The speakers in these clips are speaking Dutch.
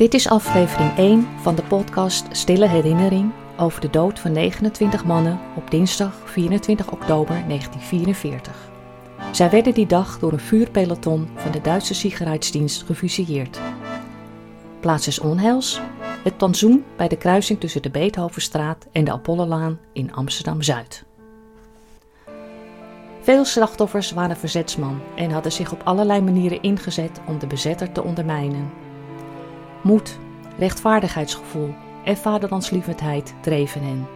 Dit is aflevering 1 van de podcast Stille Herinnering over de dood van 29 mannen op dinsdag 24 oktober 1944. Zij werden die dag door een vuurpeloton van de Duitse Sicherheidsdienst gefusilleerd. Plaats is onheils, het plantsoen bij de kruising tussen de Beethovenstraat en de Apollolaan in Amsterdam-Zuid. Veel slachtoffers waren verzetsman en hadden zich op allerlei manieren ingezet om de bezetter te ondermijnen. Moed, rechtvaardigheidsgevoel en vaderlandslievendheid dreven hen.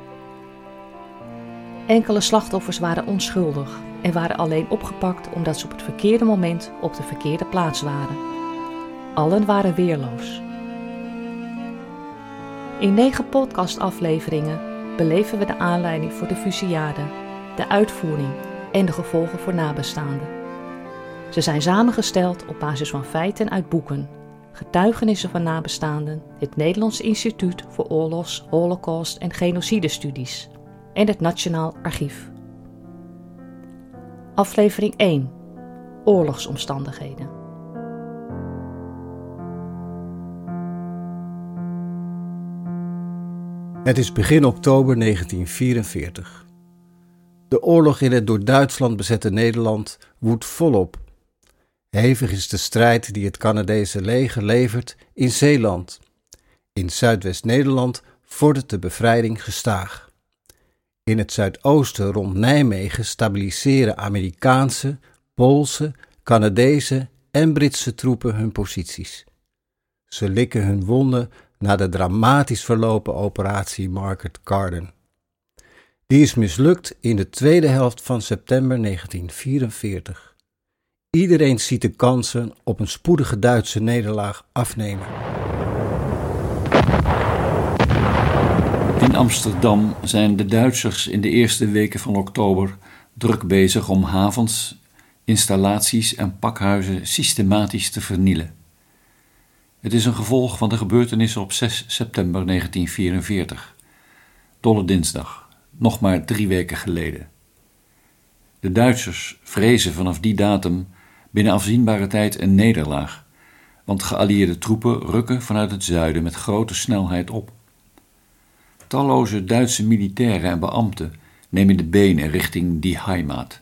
Enkele slachtoffers waren onschuldig en waren alleen opgepakt omdat ze op het verkeerde moment op de verkeerde plaats waren. Allen waren weerloos. In negen podcastafleveringen beleven we de aanleiding voor de fusillade, de uitvoering en de gevolgen voor nabestaanden. Ze zijn samengesteld op basis van feiten uit boeken, getuigenissen van nabestaanden, het Nederlands Instituut voor Oorlogs, Holocaust en Genocidestudies en het Nationaal Archief. Aflevering 1 Oorlogsomstandigheden. Het is begin oktober 1944. De oorlog in het door Duitsland bezette Nederland woedt volop. Hevig is de strijd die het Canadese leger levert in Zeeland. In Zuidwest-Nederland vordert de bevrijding gestaag. In het zuidoosten rond Nijmegen stabiliseren Amerikaanse, Poolse, Canadese en Britse troepen hun posities. Ze likken hun wonden na de dramatisch verlopen operatie Market Garden. Die is mislukt in de tweede helft van september 1944. Iedereen ziet de kansen op een spoedige Duitse nederlaag afnemen. In Amsterdam zijn de Duitsers in de eerste weken van oktober druk bezig om havens, installaties en pakhuizen systematisch te vernielen. Het is een gevolg van de gebeurtenissen op 6 september 1944, Dolle Dinsdag, nog maar drie weken geleden. De Duitsers vrezen vanaf die datum binnen afzienbare tijd een nederlaag, want geallieerde troepen rukken vanuit het zuiden met grote snelheid op. Talloze Duitse militairen en beambten nemen de benen richting die Heimat.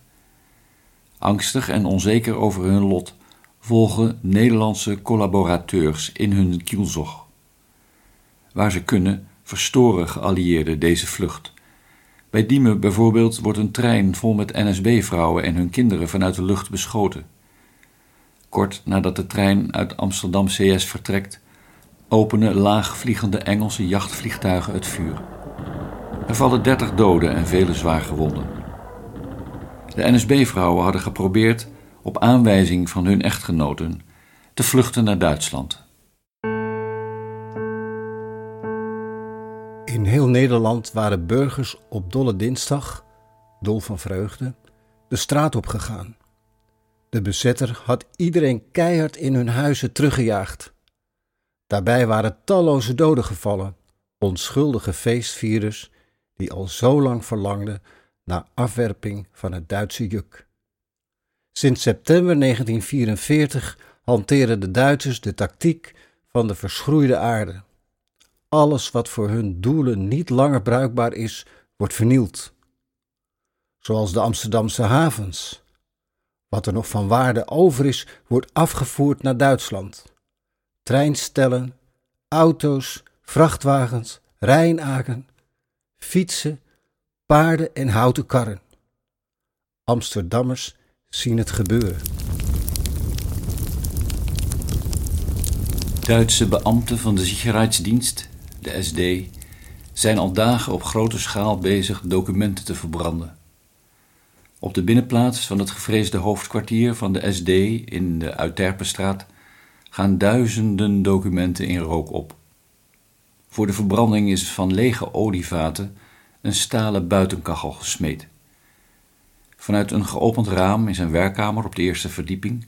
Angstig en onzeker over hun lot volgen Nederlandse collaborateurs in hun kielzog. Waar ze kunnen, verstoren geallieerden deze vlucht. Bij Diemen bijvoorbeeld wordt een trein vol met NSB-vrouwen en hun kinderen vanuit de lucht beschoten. Kort nadat de trein uit Amsterdam CS vertrekt, openen laagvliegende Engelse jachtvliegtuigen het vuur. Er vallen 30 doden en vele zwaargewonden. De NSB-vrouwen hadden geprobeerd, op aanwijzing van hun echtgenoten, te vluchten naar Duitsland. In heel Nederland waren burgers op Dolle Dinsdag, dol van vreugde, de straat op gegaan. De bezetter had iedereen keihard in hun huizen teruggejaagd. Daarbij waren talloze doden gevallen, onschuldige feestvierers die al zo lang verlangden naar afwerping van het Duitse juk. Sinds september 1944 hanteren de Duitsers de tactiek van de verschroeide aarde. Alles wat voor hun doelen niet langer bruikbaar is, wordt vernield. Zoals de Amsterdamse havens. Wat er nog van waarde over is, wordt afgevoerd naar Duitsland treinstellen, auto's, vrachtwagens, rijnaken, fietsen, paarden en houten karren. Amsterdammers zien het gebeuren. Duitse beambten van de Sicherheidsdienst, de SD, zijn al dagen op grote schaal bezig documenten te verbranden. Op de binnenplaats van het gevreesde hoofdkwartier van de SD in de Uitterpenstraat gaan duizenden documenten in rook op. Voor de verbranding is van lege olievaten een stalen buitenkachel gesmeed. Vanuit een geopend raam in zijn werkkamer op de eerste verdieping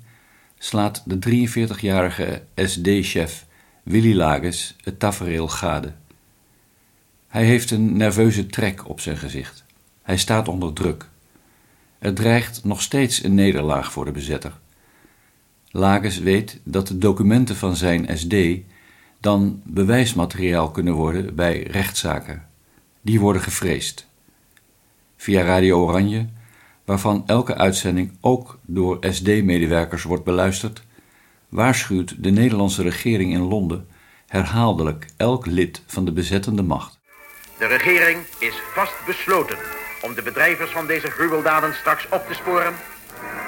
slaat de 43-jarige SD-chef Willy Lages het tafereel gade. Hij heeft een nerveuze trek op zijn gezicht. Hij staat onder druk. Er dreigt nog steeds een nederlaag voor de bezetter. Lages weet dat de documenten van zijn SD dan bewijsmateriaal kunnen worden bij rechtszaken. Die worden gevreesd. Via Radio Oranje, waarvan elke uitzending ook door SD-medewerkers wordt beluisterd, waarschuwt de Nederlandse regering in Londen herhaaldelijk elk lid van de bezettende macht. De regering is vast besloten om de bedrijvers van deze gruweldaden straks op te sporen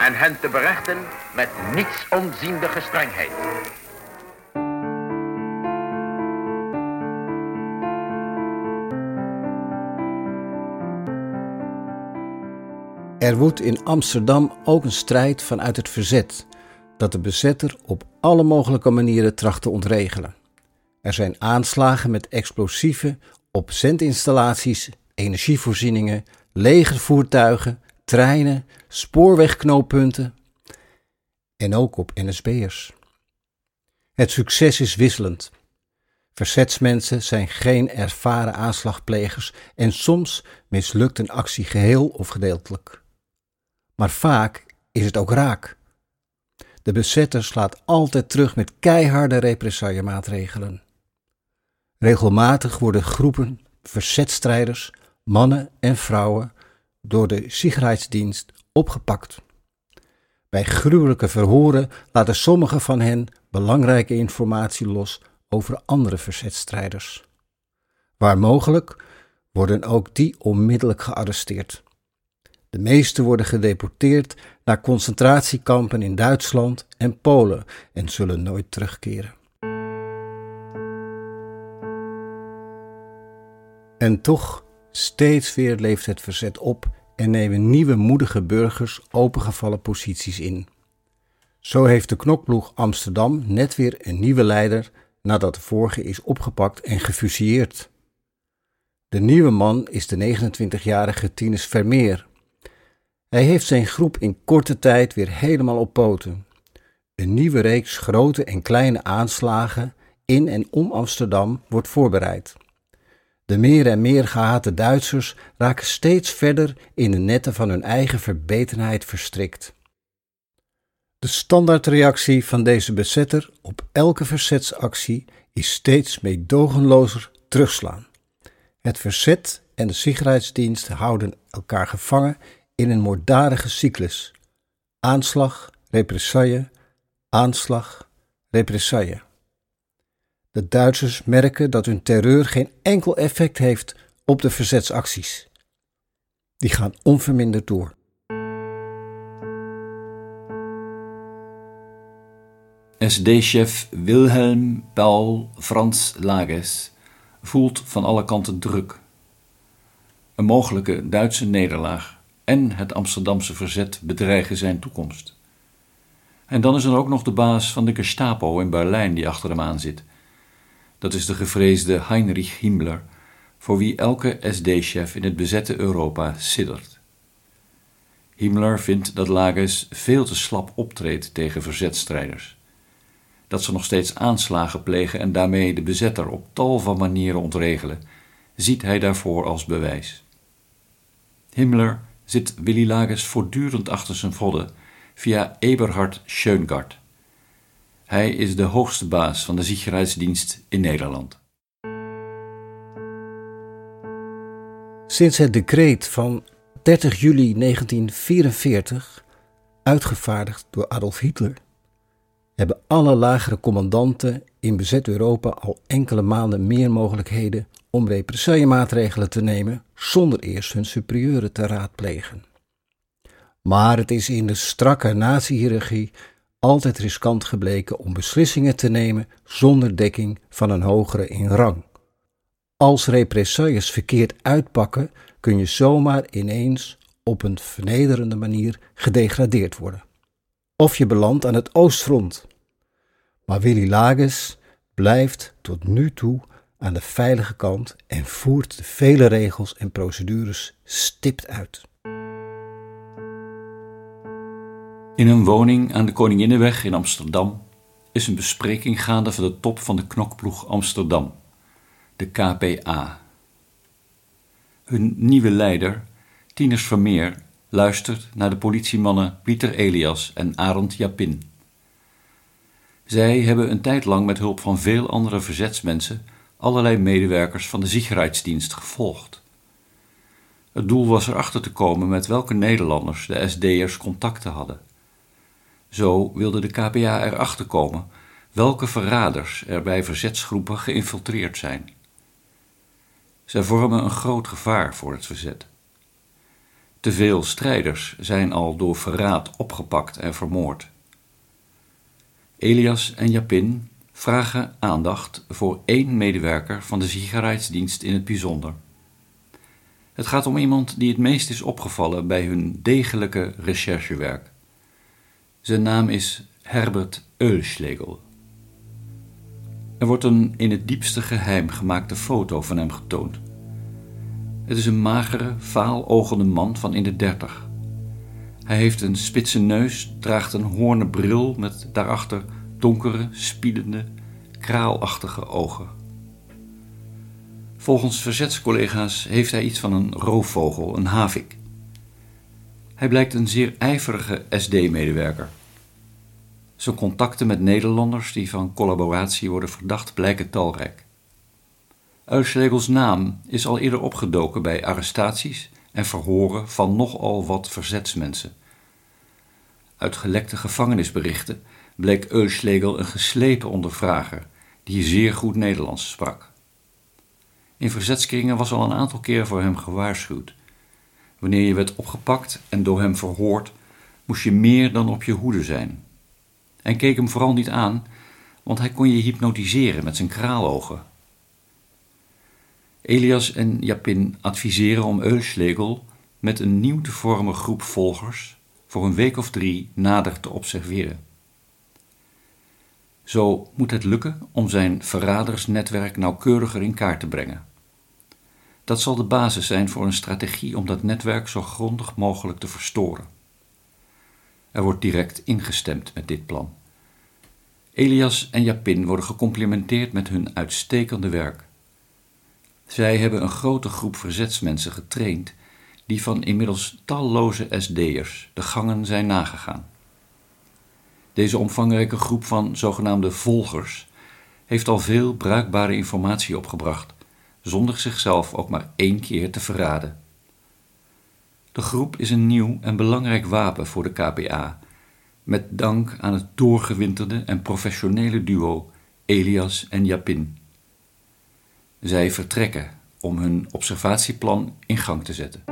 en hen te berechten met niets onziende gestrengheid. Er woedt in Amsterdam ook een strijd vanuit het verzet, dat de bezetter op alle mogelijke manieren tracht te ontregelen. Er zijn aanslagen met explosieven op zendinstallaties, energievoorzieningen, legervoertuigen, treinen, spoorwegknooppunten en ook op NSB'ers. Het succes is wisselend. Verzetsmensen zijn geen ervaren aanslagplegers en soms mislukt een actie geheel of gedeeltelijk. Maar vaak is het ook raak. De bezetter slaat altijd terug met keiharde represaillemaatregelen. Regelmatig worden groepen verzetstrijders, mannen en vrouwen, door de Sicherheidsdienst opgepakt. Bij gruwelijke verhoren laten sommigen van hen belangrijke informatie los over andere verzetstrijders. Waar mogelijk worden ook die onmiddellijk gearresteerd. De meeste worden gedeporteerd naar concentratiekampen in Duitsland en Polen en zullen nooit terugkeren. En toch, steeds weer leeft het verzet op en nemen nieuwe moedige burgers opengevallen posities in. Zo heeft de knokploeg Amsterdam net weer een nieuwe leider nadat de vorige is opgepakt en gefusilleerd. De nieuwe man is de 29-jarige Tinus Vermeer. Hij heeft zijn groep in korte tijd weer helemaal op poten. Een nieuwe reeks grote en kleine aanslagen in en om Amsterdam wordt voorbereid. De meer en meer gehate Duitsers raken steeds verder in de netten van hun eigen verbetenheid verstrikt. De standaardreactie van deze bezetter op elke verzetsactie is steeds meedogenlozer terugslaan. Het verzet en de Sicherheidsdienst houden elkaar gevangen in een moorddadige cyclus. Aanslag, represaille, aanslag, represaille. De Duitsers merken dat hun terreur geen enkel effect heeft op de verzetsacties. Die gaan onverminderd door. SD-chef Wilhelm Paul Franz Lages voelt van alle kanten druk. Een mogelijke Duitse nederlaag en het Amsterdamse verzet bedreigen zijn toekomst. En dan is er ook nog de baas van de Gestapo in Berlijn die achter hem aan zit. Dat is de gevreesde Heinrich Himmler, voor wie elke SD-chef in het bezette Europa siddert. Himmler vindt dat Lages veel te slap optreedt tegen verzetstrijders dat ze nog steeds aanslagen plegen en daarmee de bezetter op tal van manieren ontregelen, ziet hij daarvoor als bewijs. Himmler zit Willy Lages voortdurend achter zijn vodden via Eberhard Schöngart. Hij is de hoogste baas van de Sicherheidsdienst in Nederland. Sinds het decreet van 30 juli 1944, uitgevaardigd door Adolf Hitler, hebben alle lagere commandanten in bezet Europa al enkele maanden meer mogelijkheden om represaillemaatregelen te nemen zonder eerst hun superieuren te raadplegen. Maar het is in de strakke nazi altijd riskant gebleken om beslissingen te nemen zonder dekking van een hogere in rang. Als represailles verkeerd uitpakken, kun je zomaar ineens op een vernederende manier gedegradeerd worden of je belandt aan het oostfront. Maar Willy Lages blijft tot nu toe aan de veilige kant en voert de vele regels en procedures stipt uit. In een woning aan de Koninginnenweg in Amsterdam is een bespreking gaande van de top van de knokploeg Amsterdam, de KPA. Hun nieuwe leider, Tinus Vermeer, luistert naar de politiemannen Pieter Elias en Arend Japin. Zij hebben een tijd lang met hulp van veel andere verzetsmensen allerlei medewerkers van de Sicherheidsdienst gevolgd. Het doel was erachter te komen met welke Nederlanders de SD'ers contacten hadden. Zo wilde de KPA erachter komen welke verraders er bij verzetsgroepen geïnfiltreerd zijn. Zij vormen een groot gevaar voor het verzet. Te veel strijders zijn al door verraad opgepakt en vermoord. Elias en Japin vragen aandacht voor één medewerker van de Sicherheidsdienst in het bijzonder. Het gaat om iemand die het meest is opgevallen bij hun degelijke recherchewerk. Zijn naam is Herbert Eulschlegel. Er wordt een in het diepste geheim gemaakte foto van hem getoond. Het is een magere, vaal-ogende man van in de dertig. Hij heeft een spitse neus, draagt een hoornen bril met daarachter donkere, spiedende, kraalachtige ogen. Volgens verzetscollega's heeft hij iets van een roofvogel, een havik. Hij blijkt een zeer ijverige SD-medewerker. Zijn contacten met Nederlanders die van collaboratie worden verdacht blijken talrijk. Uitslegels naam is al eerder opgedoken bij arrestaties en verhoren van nogal wat verzetsmensen. Uit gelekte gevangenisberichten bleek Euslegel een geslepen ondervrager die zeer goed Nederlands sprak. In verzetskringen was al een aantal keer voor hem gewaarschuwd. Wanneer je werd opgepakt en door hem verhoord, moest je meer dan op je hoede zijn. En keek hem vooral niet aan, want hij kon je hypnotiseren met zijn kraalogen. Elias en Japin adviseren om Euslegel met een nieuw te vormen groep volgers voor een week of drie nader te observeren. Zo moet het lukken om zijn verradersnetwerk nauwkeuriger in kaart te brengen. Dat zal de basis zijn voor een strategie om dat netwerk zo grondig mogelijk te verstoren. Er wordt direct ingestemd met dit plan. Elias en Japin worden gecomplimenteerd met hun uitstekende werk. Zij hebben een grote groep verzetsmensen getraind die van inmiddels talloze SD'ers de gangen zijn nagegaan. Deze omvangrijke groep van zogenaamde volgers heeft al veel bruikbare informatie opgebracht, zonder zichzelf ook maar één keer te verraden. De groep is een nieuw en belangrijk wapen voor de KPA, met dank aan het doorgewinterde en professionele duo Elias en Japin. Zij vertrekken om hun observatieplan in gang te zetten.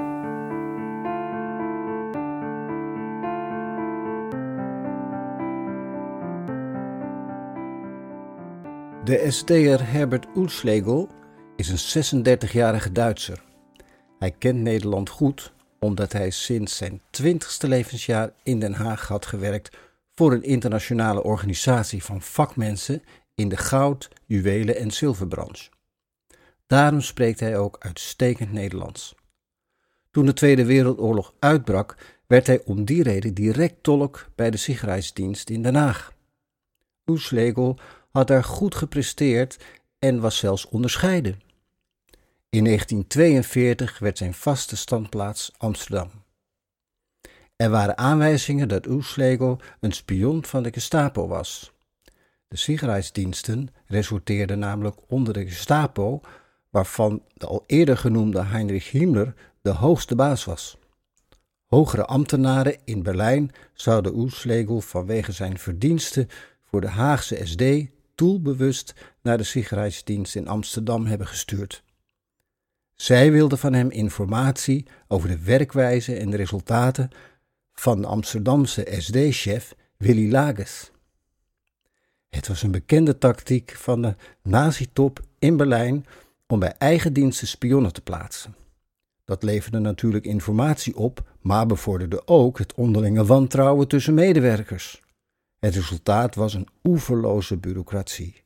De SD'er Herbert Oelslegel is een 36-jarige Duitser. Hij kent Nederland goed omdat hij sinds zijn 20ste levensjaar in Den Haag had gewerkt voor een internationale organisatie van vakmensen in de goud, juwelen en zilverbranche. Daarom spreekt hij ook uitstekend Nederlands. Toen de Tweede Wereldoorlog uitbrak, werd hij om die reden direct tolk bij de Sicherheidsdienst in Den Haag. Oelslegel had daar goed gepresteerd en was zelfs onderscheiden. In 1942 werd zijn vaste standplaats Amsterdam. Er waren aanwijzingen dat Oeslegel een spion van de Gestapo was. De Sicherheidsdiensten resorteerden namelijk onder de Gestapo, waarvan de al eerder genoemde Heinrich Himmler de hoogste baas was. Hogere ambtenaren in Berlijn zouden Oeslegel vanwege zijn verdiensten voor de Haagse SD doelbewust naar de Sicherheidsdienst in Amsterdam hebben gestuurd. Zij wilden van hem informatie over de werkwijze en de resultaten van de Amsterdamse SD-chef Willy Lages. Het was een bekende tactiek van de nazi-top in Berlijn om bij eigen diensten spionnen te plaatsen. Dat leverde natuurlijk informatie op, maar bevorderde ook het onderlinge wantrouwen tussen medewerkers. Het resultaat was een oeverloze bureaucratie.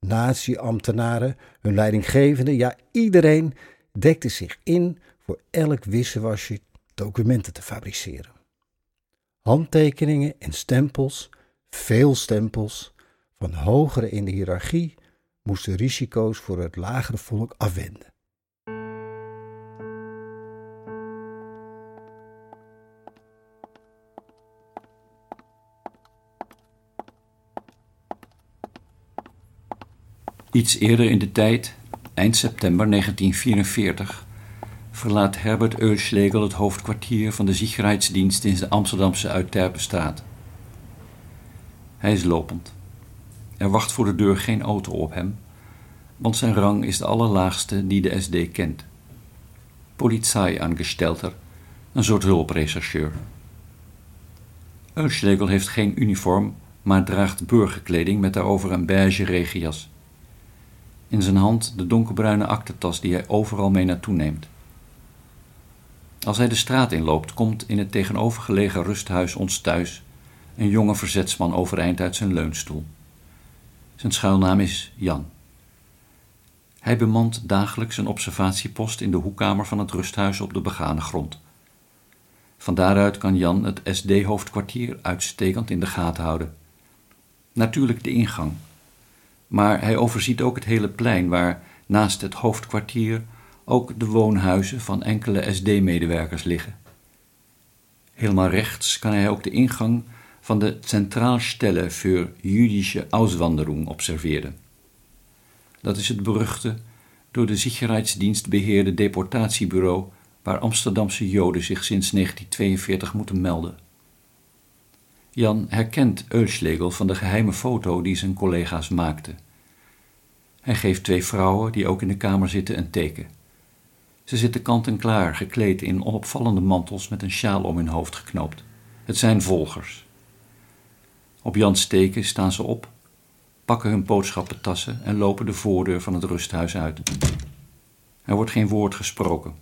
Nazi-ambtenaren, hun leidinggevende, ja iedereen dekte zich in voor elk wissewasje documenten te fabriceren. Handtekeningen en stempels, veel stempels, van hogere in de hiërarchie moesten risico's voor het lagere volk afwenden. Iets eerder in de tijd, eind september 1944, verlaat Herbert Eulschlegel het hoofdkwartier van de Sicherheidsdienst in de Amsterdamse Uitterpenstraat. Hij is lopend. Er wacht voor de deur geen auto op hem, want zijn rang is de allerlaagste die de SD kent. Polizeiangestelter, een soort hulprechercheur. Eulschlegel heeft geen uniform, maar draagt burgerkleding met daarover een beige regenjas. In zijn hand de donkerbruine aktentas die hij overal mee naartoe neemt. Als hij de straat inloopt, komt in het tegenovergelegen rusthuis ons thuis een jonge verzetsman overeind uit zijn leunstoel. Zijn schuilnaam is Jan. Hij bemant dagelijks een observatiepost in de hoekkamer van het rusthuis op de begane grond. Van daaruit kan Jan het SD-hoofdkwartier uitstekend in de gaten houden. Natuurlijk de ingang, maar hij overziet ook het hele plein waar naast het hoofdkwartier ook de woonhuizen van enkele SD-medewerkers liggen. Helemaal rechts kan hij ook de ingang van de Zentralstelle für jüdische Auswanderung observeren. Dat is het beruchte, door de Sicherheidsdienst beheerde deportatiebureau waar Amsterdamse Joden zich sinds 1942 moeten melden. Jan herkent Eulschlegel van de geheime foto die zijn collega's maakten. Hij geeft twee vrouwen die ook in de kamer zitten een teken. Ze zitten kant-en-klaar, gekleed in onopvallende mantels met een sjaal om hun hoofd geknoopt. Het zijn volgers. Op Jans teken staan ze op, pakken hun boodschappentassen en lopen de voordeur van het rusthuis uit. Er wordt geen woord gesproken.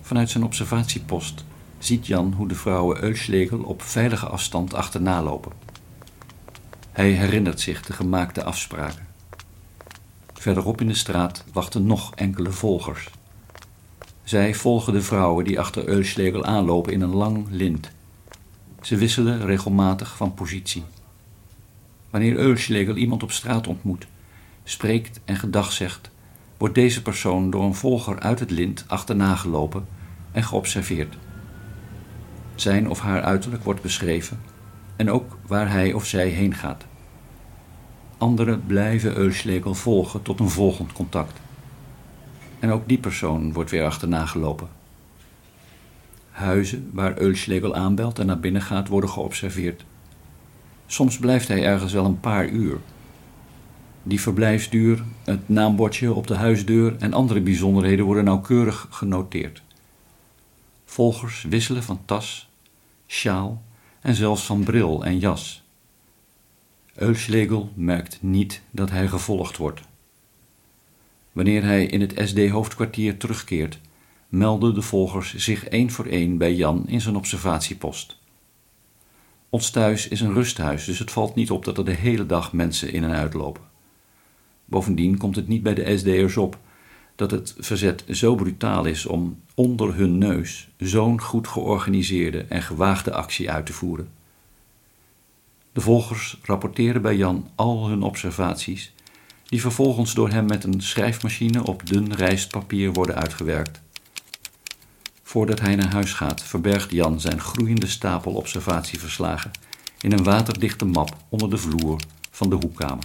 Vanuit zijn observatiepost ziet Jan hoe de vrouwen Eulschlegel op veilige afstand achterna lopen. Hij herinnert zich de gemaakte afspraken. Verderop in de straat wachten nog enkele volgers. Zij volgen de vrouwen die achter Eulschlegel aanlopen in een lang lint. Ze wisselen regelmatig van positie. Wanneer Eulschlegel iemand op straat ontmoet, spreekt en gedag zegt, wordt deze persoon door een volger uit het lint achterna gelopen en geobserveerd. Zijn of haar uiterlijk wordt beschreven en ook waar hij of zij heen gaat. Anderen blijven Eulschlegel volgen tot een volgend contact. En ook die persoon wordt weer achterna gelopen. Huizen waar Eulschlegel aanbelt en naar binnen gaat worden geobserveerd. Soms blijft hij ergens wel een paar uur. Die verblijfsduur, het naambordje op de huisdeur en andere bijzonderheden worden nauwkeurig genoteerd. Volgers wisselen van tas, sjaal en zelfs van bril en jas. Eulschlegel merkt niet dat hij gevolgd wordt. Wanneer hij in het SD-hoofdkwartier terugkeert, melden de volgers zich één voor één bij Jan in zijn observatiepost. Ons thuis is een rusthuis, dus het valt niet op dat er de hele dag mensen in en uitlopen. Bovendien komt het niet bij de SD'ers op dat het verzet zo brutaal is om onder hun neus zo'n goed georganiseerde en gewaagde actie uit te voeren. De volgers rapporteren bij Jan al hun observaties, die vervolgens door hem met een schrijfmachine op dun rijstpapier worden uitgewerkt. Voordat hij naar huis gaat, verbergt Jan zijn groeiende stapel observatieverslagen in een waterdichte map onder de vloer van de hoekkamer.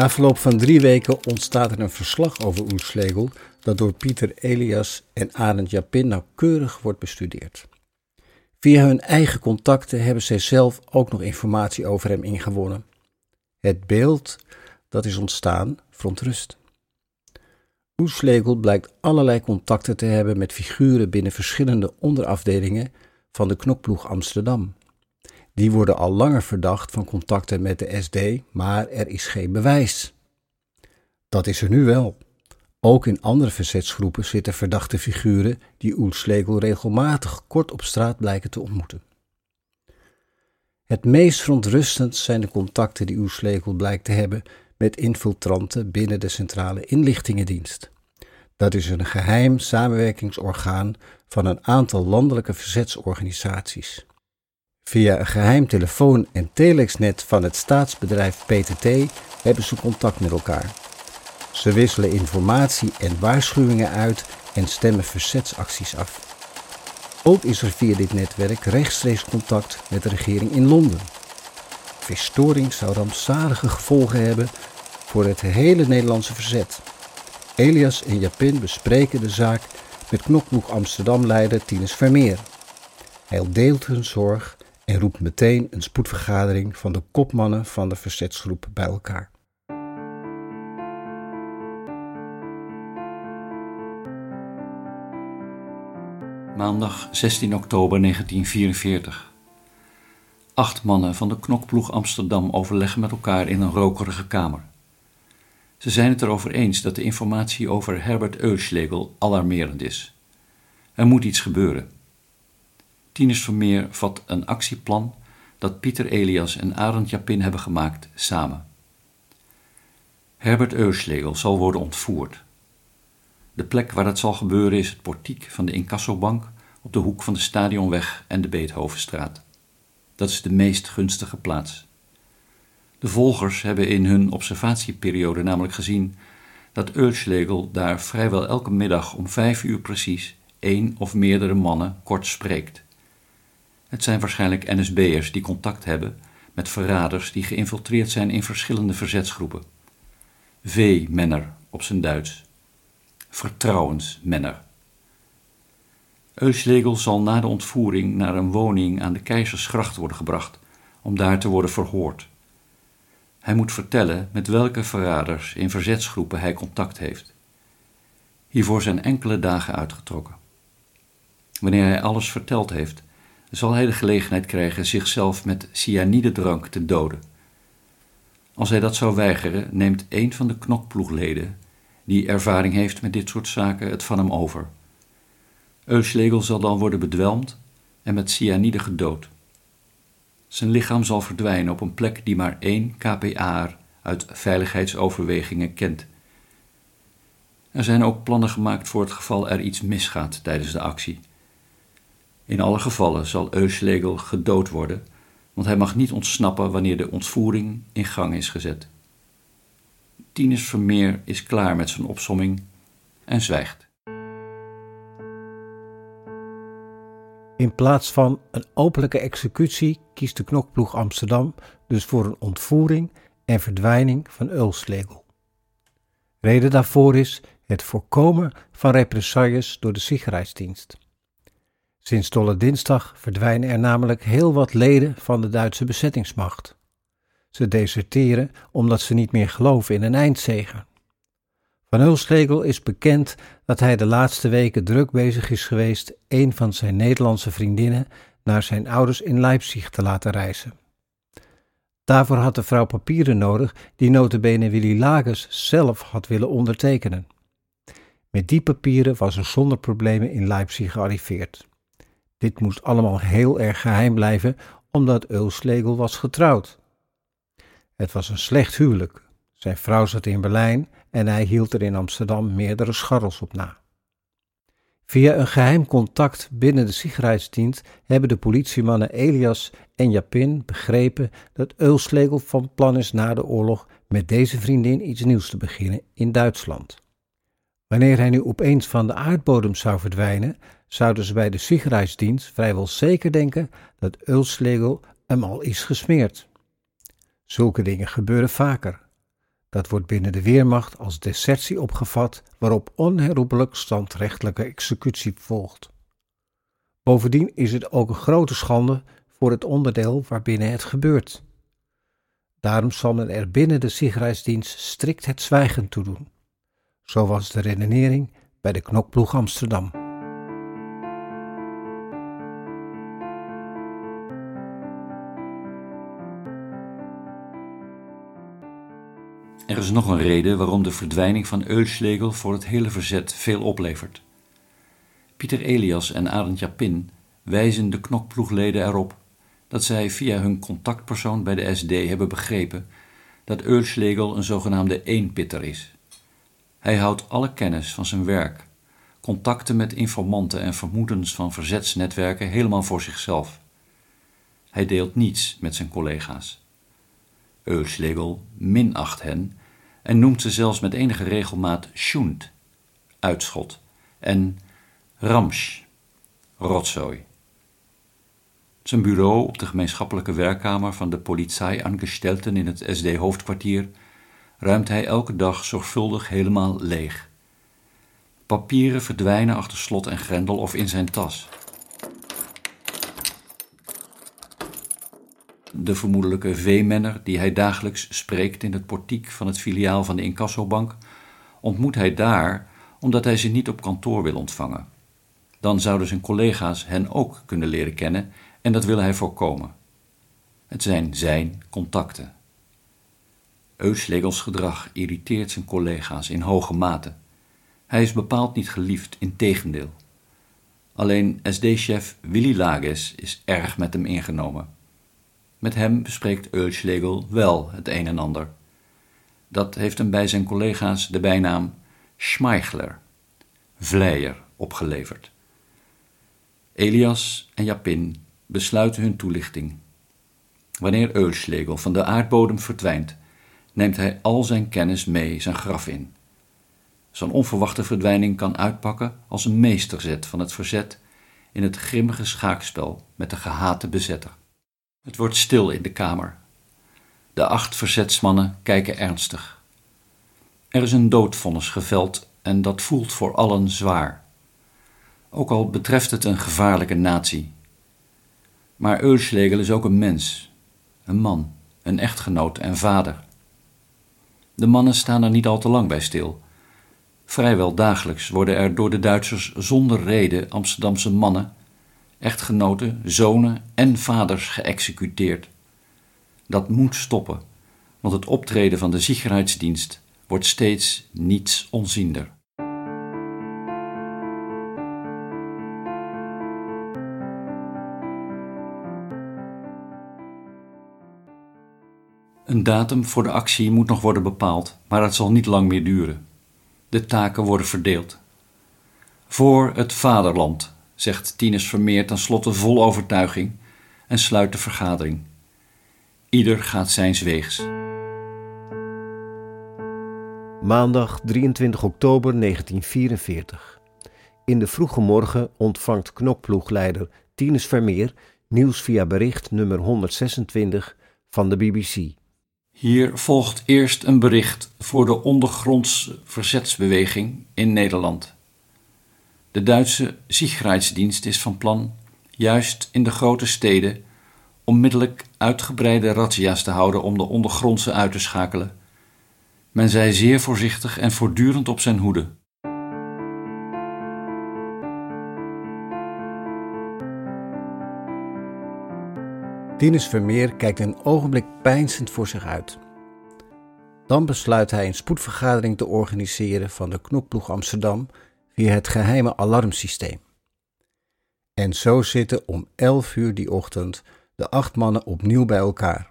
Na verloop van drie weken ontstaat er een verslag over Oelslegel dat door Pieter Elias en Arend Japin nauwkeurig wordt bestudeerd. Via hun eigen contacten hebben zij zelf ook nog informatie over hem ingewonnen. Het beeld dat is ontstaan verontrust. Oelslegel blijkt allerlei contacten te hebben met figuren binnen verschillende onderafdelingen van de knokploeg Amsterdam. Die worden al langer verdacht van contacten met de SD, maar er is geen bewijs. Dat is er nu wel. Ook in andere verzetsgroepen zitten verdachte figuren die Oelslegel regelmatig kort op straat blijken te ontmoeten. Het meest verontrustend zijn de contacten die Oelslegel blijkt te hebben met infiltranten binnen de Centrale Inlichtingendienst. Dat is een geheim samenwerkingsorgaan van een aantal landelijke verzetsorganisaties. Via een geheim telefoon- en telexnet van het staatsbedrijf PTT hebben ze contact met elkaar. Ze wisselen informatie en waarschuwingen uit en stemmen verzetsacties af. Ook is er via dit netwerk rechtstreeks contact met de regering in Londen. Verstoring zou rampzalige gevolgen hebben voor het hele Nederlandse verzet. Elias en Japin bespreken de zaak met knokboek Amsterdam-leider Tinus Vermeer. Hij deelt hun zorg en roept meteen een spoedvergadering van de kopmannen van de verzetsgroep bij elkaar. Maandag 16 oktober 1944. Acht mannen van de knokploeg Amsterdam overleggen met elkaar in een rokerige kamer. Ze zijn het erover eens dat de informatie over Herbert Euschlegel alarmerend is. Er moet iets gebeuren. Tinus Vermeer vat een actieplan dat Pieter Elias en Arend Japin hebben gemaakt samen. Herbert Euschlegel zal worden ontvoerd. De plek waar dat zal gebeuren is het portiek van de incassobank op de hoek van de Stadionweg en de Beethovenstraat. Dat is de meest gunstige plaats. De volgers hebben in hun observatieperiode namelijk gezien dat Euschlegel daar vrijwel elke middag om vijf uur precies één of meerdere mannen kort spreekt. Het zijn waarschijnlijk NSB'ers die contact hebben met verraders die geïnfiltreerd zijn in verschillende verzetsgroepen. V-menner op zijn Duits. Vertrouwensmenner. Euschlegel zal na de ontvoering naar een woning aan de Keizersgracht worden gebracht om daar te worden verhoord. Hij moet vertellen met welke verraders in verzetsgroepen hij contact heeft. Hiervoor zijn enkele dagen uitgetrokken. Wanneer hij alles verteld heeft, zal hij de gelegenheid krijgen zichzelf met cyanidedrank te doden. Als hij dat zou weigeren, neemt een van de knokploegleden, die ervaring heeft met dit soort zaken, het van hem over. Euschlegel zal dan worden bedwelmd en met cyanide gedood. Zijn lichaam zal verdwijnen op een plek die maar één KPA uit veiligheidsoverwegingen kent. Er zijn ook plannen gemaakt voor het geval er iets misgaat tijdens de actie. In alle gevallen zal Euschlegel gedood worden, want hij mag niet ontsnappen wanneer de ontvoering in gang is gezet. Tinus Vermeer is klaar met zijn opsomming en zwijgt. In plaats van een openlijke executie kiest de knokploeg Amsterdam dus voor een ontvoering en verdwijning van Ulslegel. Reden daarvoor is het voorkomen van represailles door de Sicherheidsdienst. Sinds Dolle Dinsdag verdwijnen er namelijk heel wat leden van de Duitse bezettingsmacht. Ze deserteren omdat ze niet meer geloven in een eindzege. Van Hulsregel is bekend dat hij de laatste weken druk bezig is geweest een van zijn Nederlandse vriendinnen naar zijn ouders in Leipzig te laten reizen. Daarvoor had de vrouw papieren nodig die notabene Willy Lagers zelf had willen ondertekenen. Met die papieren was er zonder problemen in Leipzig gearriveerd. Dit moest allemaal heel erg geheim blijven, omdat Ulslegel was getrouwd. Het was een slecht huwelijk. Zijn vrouw zat in Berlijn en hij hield er in Amsterdam meerdere scharrels op na. Via een geheim contact binnen de Sicherheidsdienst hebben de politiemannen Elias en Japin begrepen dat Eulslegel van plan is na de oorlog met deze vriendin iets nieuws te beginnen in Duitsland. Wanneer hij nu opeens van de aardbodem zou verdwijnen, zouden ze bij de Sicherheidsdienst vrijwel zeker denken dat Eulslegel hem al is gesmeerd. Zulke dingen gebeuren vaker. Dat wordt binnen de Weermacht als desertie opgevat, waarop onherroepelijk standrechtelijke executie volgt. Bovendien is het ook een grote schande voor het onderdeel waarbinnen het gebeurt. Daarom zal men er binnen de Sicherheidsdienst strikt het zwijgen toe doen. Zo was de redenering bij de knokploeg Amsterdam. Er is nog een reden waarom de verdwijning van Eulschlegel voor het hele verzet veel oplevert. Pieter Elias en Arend Japin wijzen de knokploegleden erop dat zij via hun contactpersoon bij de SD hebben begrepen dat Eulschlegel een zogenaamde eenpitter is. Hij houdt alle kennis van zijn werk, contacten met informanten en vermoedens van verzetsnetwerken helemaal voor zichzelf. Hij deelt niets met zijn collega's. Eulschlegel minacht hen en noemt ze zelfs met enige regelmaat Schund, uitschot, en Ramsch, rotzooi. Zijn bureau op de gemeenschappelijke werkkamer van de politieangestelten in het SD-hoofdkwartier ruimt hij elke dag zorgvuldig helemaal leeg. Papieren verdwijnen achter slot en grendel of in zijn tas. De vermoedelijke veemenner die hij dagelijks spreekt in het portiek van het filiaal van de incassobank, ontmoet hij daar omdat hij ze niet op kantoor wil ontvangen. Dan zouden zijn collega's hen ook kunnen leren kennen en dat wil hij voorkomen. Het zijn zijn contacten. Euslegels gedrag irriteert zijn collega's in hoge mate. Hij is bepaald niet geliefd, in tegendeel. Alleen SD-chef Willy Lages is erg met hem ingenomen. Met hem bespreekt Euslegel wel het een en ander. Dat heeft hem bij zijn collega's de bijnaam Schmeichler, vleier, opgeleverd. Elias en Japin besluiten hun toelichting. Wanneer Euslegel van de aardbodem verdwijnt, neemt hij al zijn kennis mee zijn graf in. Zijn onverwachte verdwijning kan uitpakken als een meesterzet van het verzet in het grimmige schaakspel met de gehate bezetter. Het wordt stil in de kamer. De acht verzetsmannen kijken ernstig. Er is een doodvonnis geveld en dat voelt voor allen zwaar. Ook al betreft het een gevaarlijke natie. Maar Eulschlegel is ook een mens, een man, een echtgenoot en vader. De mannen staan er niet al te lang bij stil. Vrijwel dagelijks worden er door de Duitsers zonder reden Amsterdamse mannen, echtgenoten, zonen en vaders geëxecuteerd. Dat moet stoppen, want het optreden van de Sicherheidsdienst wordt steeds niets onziender. Een datum voor de actie moet nog worden bepaald, maar het zal niet lang meer duren. De taken worden verdeeld. Voor het vaderland, zegt Tinus Vermeer tenslotte vol overtuiging en sluit de vergadering. Ieder gaat zijns weegs. Maandag 23 oktober 1944. In de vroege morgen ontvangt knokploegleider Tinus Vermeer nieuws via bericht nummer 126 van de BBC. Hier volgt eerst een bericht voor de ondergrondse verzetsbeweging in Nederland. De Duitse Sicherheidsdienst is van plan, juist in de grote steden, onmiddellijk uitgebreide razzia's te houden om de ondergrondse uit te schakelen. Men zij zeer voorzichtig en voortdurend op zijn hoede. Tinus Vermeer kijkt een ogenblik peinzend voor zich uit. Dan besluit hij een spoedvergadering te organiseren van de knokploeg Amsterdam via het geheime alarmsysteem. En zo zitten om 11 uur die ochtend de acht mannen opnieuw bij elkaar.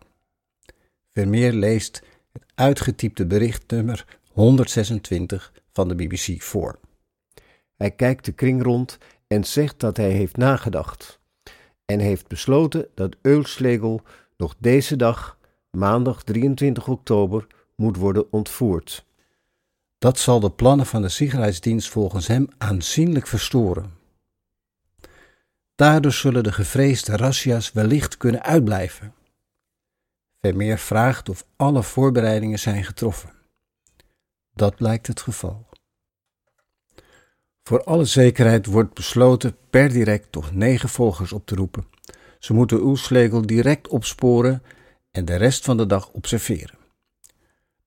Vermeer leest het uitgetypte berichtnummer 126 van de BBC voor. Hij kijkt de kring rond en zegt dat hij heeft nagedacht en heeft besloten dat Eulslegel nog deze dag, maandag 23 oktober, moet worden ontvoerd. Dat zal de plannen van de Sicherheidsdienst volgens hem aanzienlijk verstoren. Daardoor zullen de gevreesde razzia's wellicht kunnen uitblijven. Vermeer vraagt of alle voorbereidingen zijn getroffen. Dat blijkt het geval. Voor alle zekerheid wordt besloten per direct toch negen volgers op te roepen. Ze moeten Oelslegel direct opsporen en de rest van de dag observeren.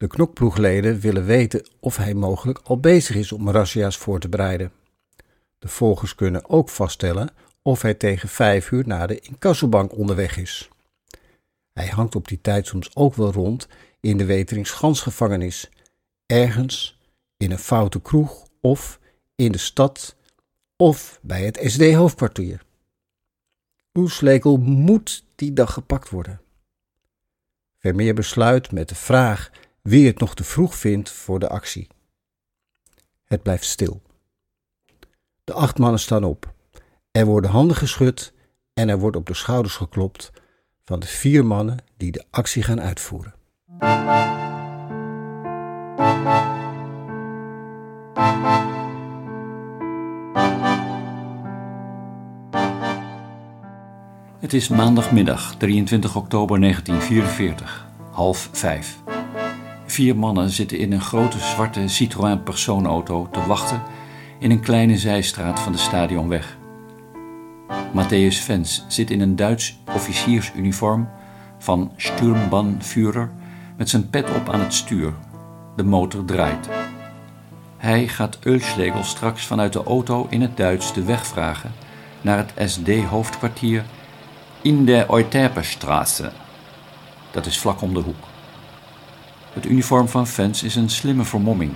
De knokploegleden willen weten of hij mogelijk al bezig is om razzia's voor te bereiden. De volgers kunnen ook vaststellen of hij tegen vijf uur naar de incassobank onderweg is. Hij hangt op die tijd soms ook wel rond in de Weteringsgansgevangenis, ergens in een foute kroeg of in de stad of bij het SD-hoofdkwartier. Oeslekel moet die dag gepakt worden. Vermeer besluit met de vraag wie het nog te vroeg vindt voor de actie. Het blijft stil. De acht mannen staan op. Er worden handen geschud en er wordt op de schouders geklopt van de vier mannen die de actie gaan uitvoeren. Het is maandagmiddag 23 oktober 1944, half vijf. Vier mannen zitten in een grote zwarte Citroën persoonauto te wachten in een kleine zijstraat van de stadionweg. Matthäus Vens zit in een Duits officiersuniform van Sturmbannführer met zijn pet op aan het stuur. De motor draait. Hij gaat Eulschlegel straks vanuit de auto in het Duits de weg vragen naar het SD-hoofdkwartier in de Euterpestraße. Dat is vlak om de hoek. Het uniform van Vens is een slimme vermomming.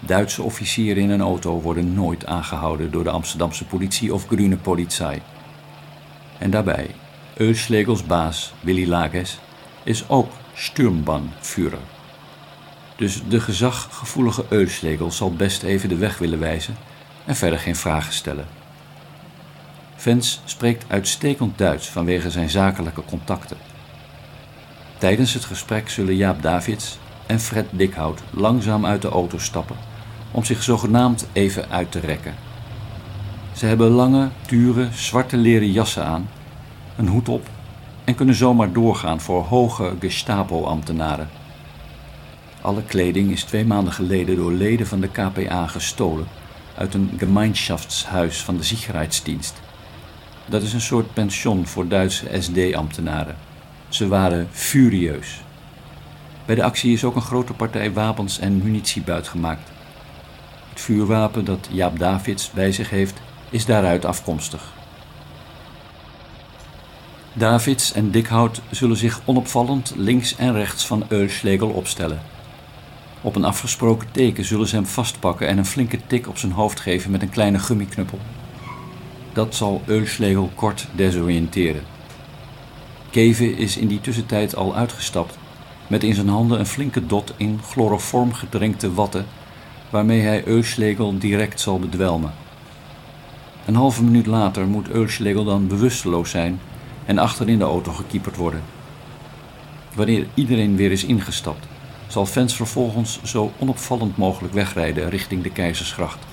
Duitse officieren in een auto worden nooit aangehouden door de Amsterdamse politie of Grüne Polizei. En daarbij, Euslegels baas Willy Lages is ook Sturmbannführer. Dus de gezaggevoelige Euslegel zal best even de weg willen wijzen en verder geen vragen stellen. Vens spreekt uitstekend Duits vanwege zijn zakelijke contacten. Tijdens het gesprek zullen Jaap Davids en Fred Dikhout langzaam uit de auto stappen om zich zogenaamd even uit te rekken. Ze hebben lange, dure, zwarte leren jassen aan, een hoed op en kunnen zomaar doorgaan voor hoge Gestapo-ambtenaren. Alle kleding is twee maanden geleden door leden van de KPA gestolen uit een gemeenschaftshuis van de Sicherheidsdienst. Dat is een soort pension voor Duitse SD-ambtenaren. Ze waren furieus. Bij de actie is ook een grote partij wapens en munitie buitgemaakt. Het vuurwapen dat Jaap Davids bij zich heeft, is daaruit afkomstig. Davids en Dikhout zullen zich onopvallend links en rechts van Eulschlegel opstellen. Op een afgesproken teken zullen ze hem vastpakken en een flinke tik op zijn hoofd geven met een kleine gummiknuppel. Dat zal Eulschlegel kort desoriënteren. Keve is in die tussentijd al uitgestapt, met in zijn handen een flinke dot in chloroform gedrenkte watten, waarmee hij Eulschlegel direct zal bedwelmen. Een halve minuut later moet Eulschlegel dan bewusteloos zijn en achter in de auto gekieperd worden. Wanneer iedereen weer is ingestapt, zal Vens vervolgens zo onopvallend mogelijk wegrijden richting de Keizersgracht.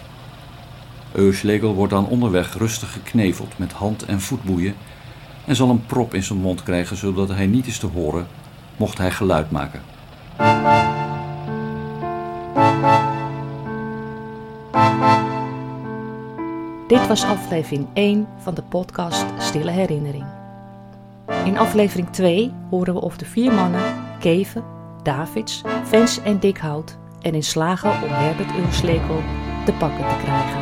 Euslegel wordt dan onderweg rustig gekneveld met hand- en voetboeien en zal een prop in zijn mond krijgen zodat hij niet is te horen mocht hij geluid maken. Dit was aflevering 1 van de podcast Stille Herinnering. In aflevering 2 horen we of de vier mannen, Keven, Davids, Vens en Dikhout, erin slagen om Herbert Ulslekel te pakken te krijgen.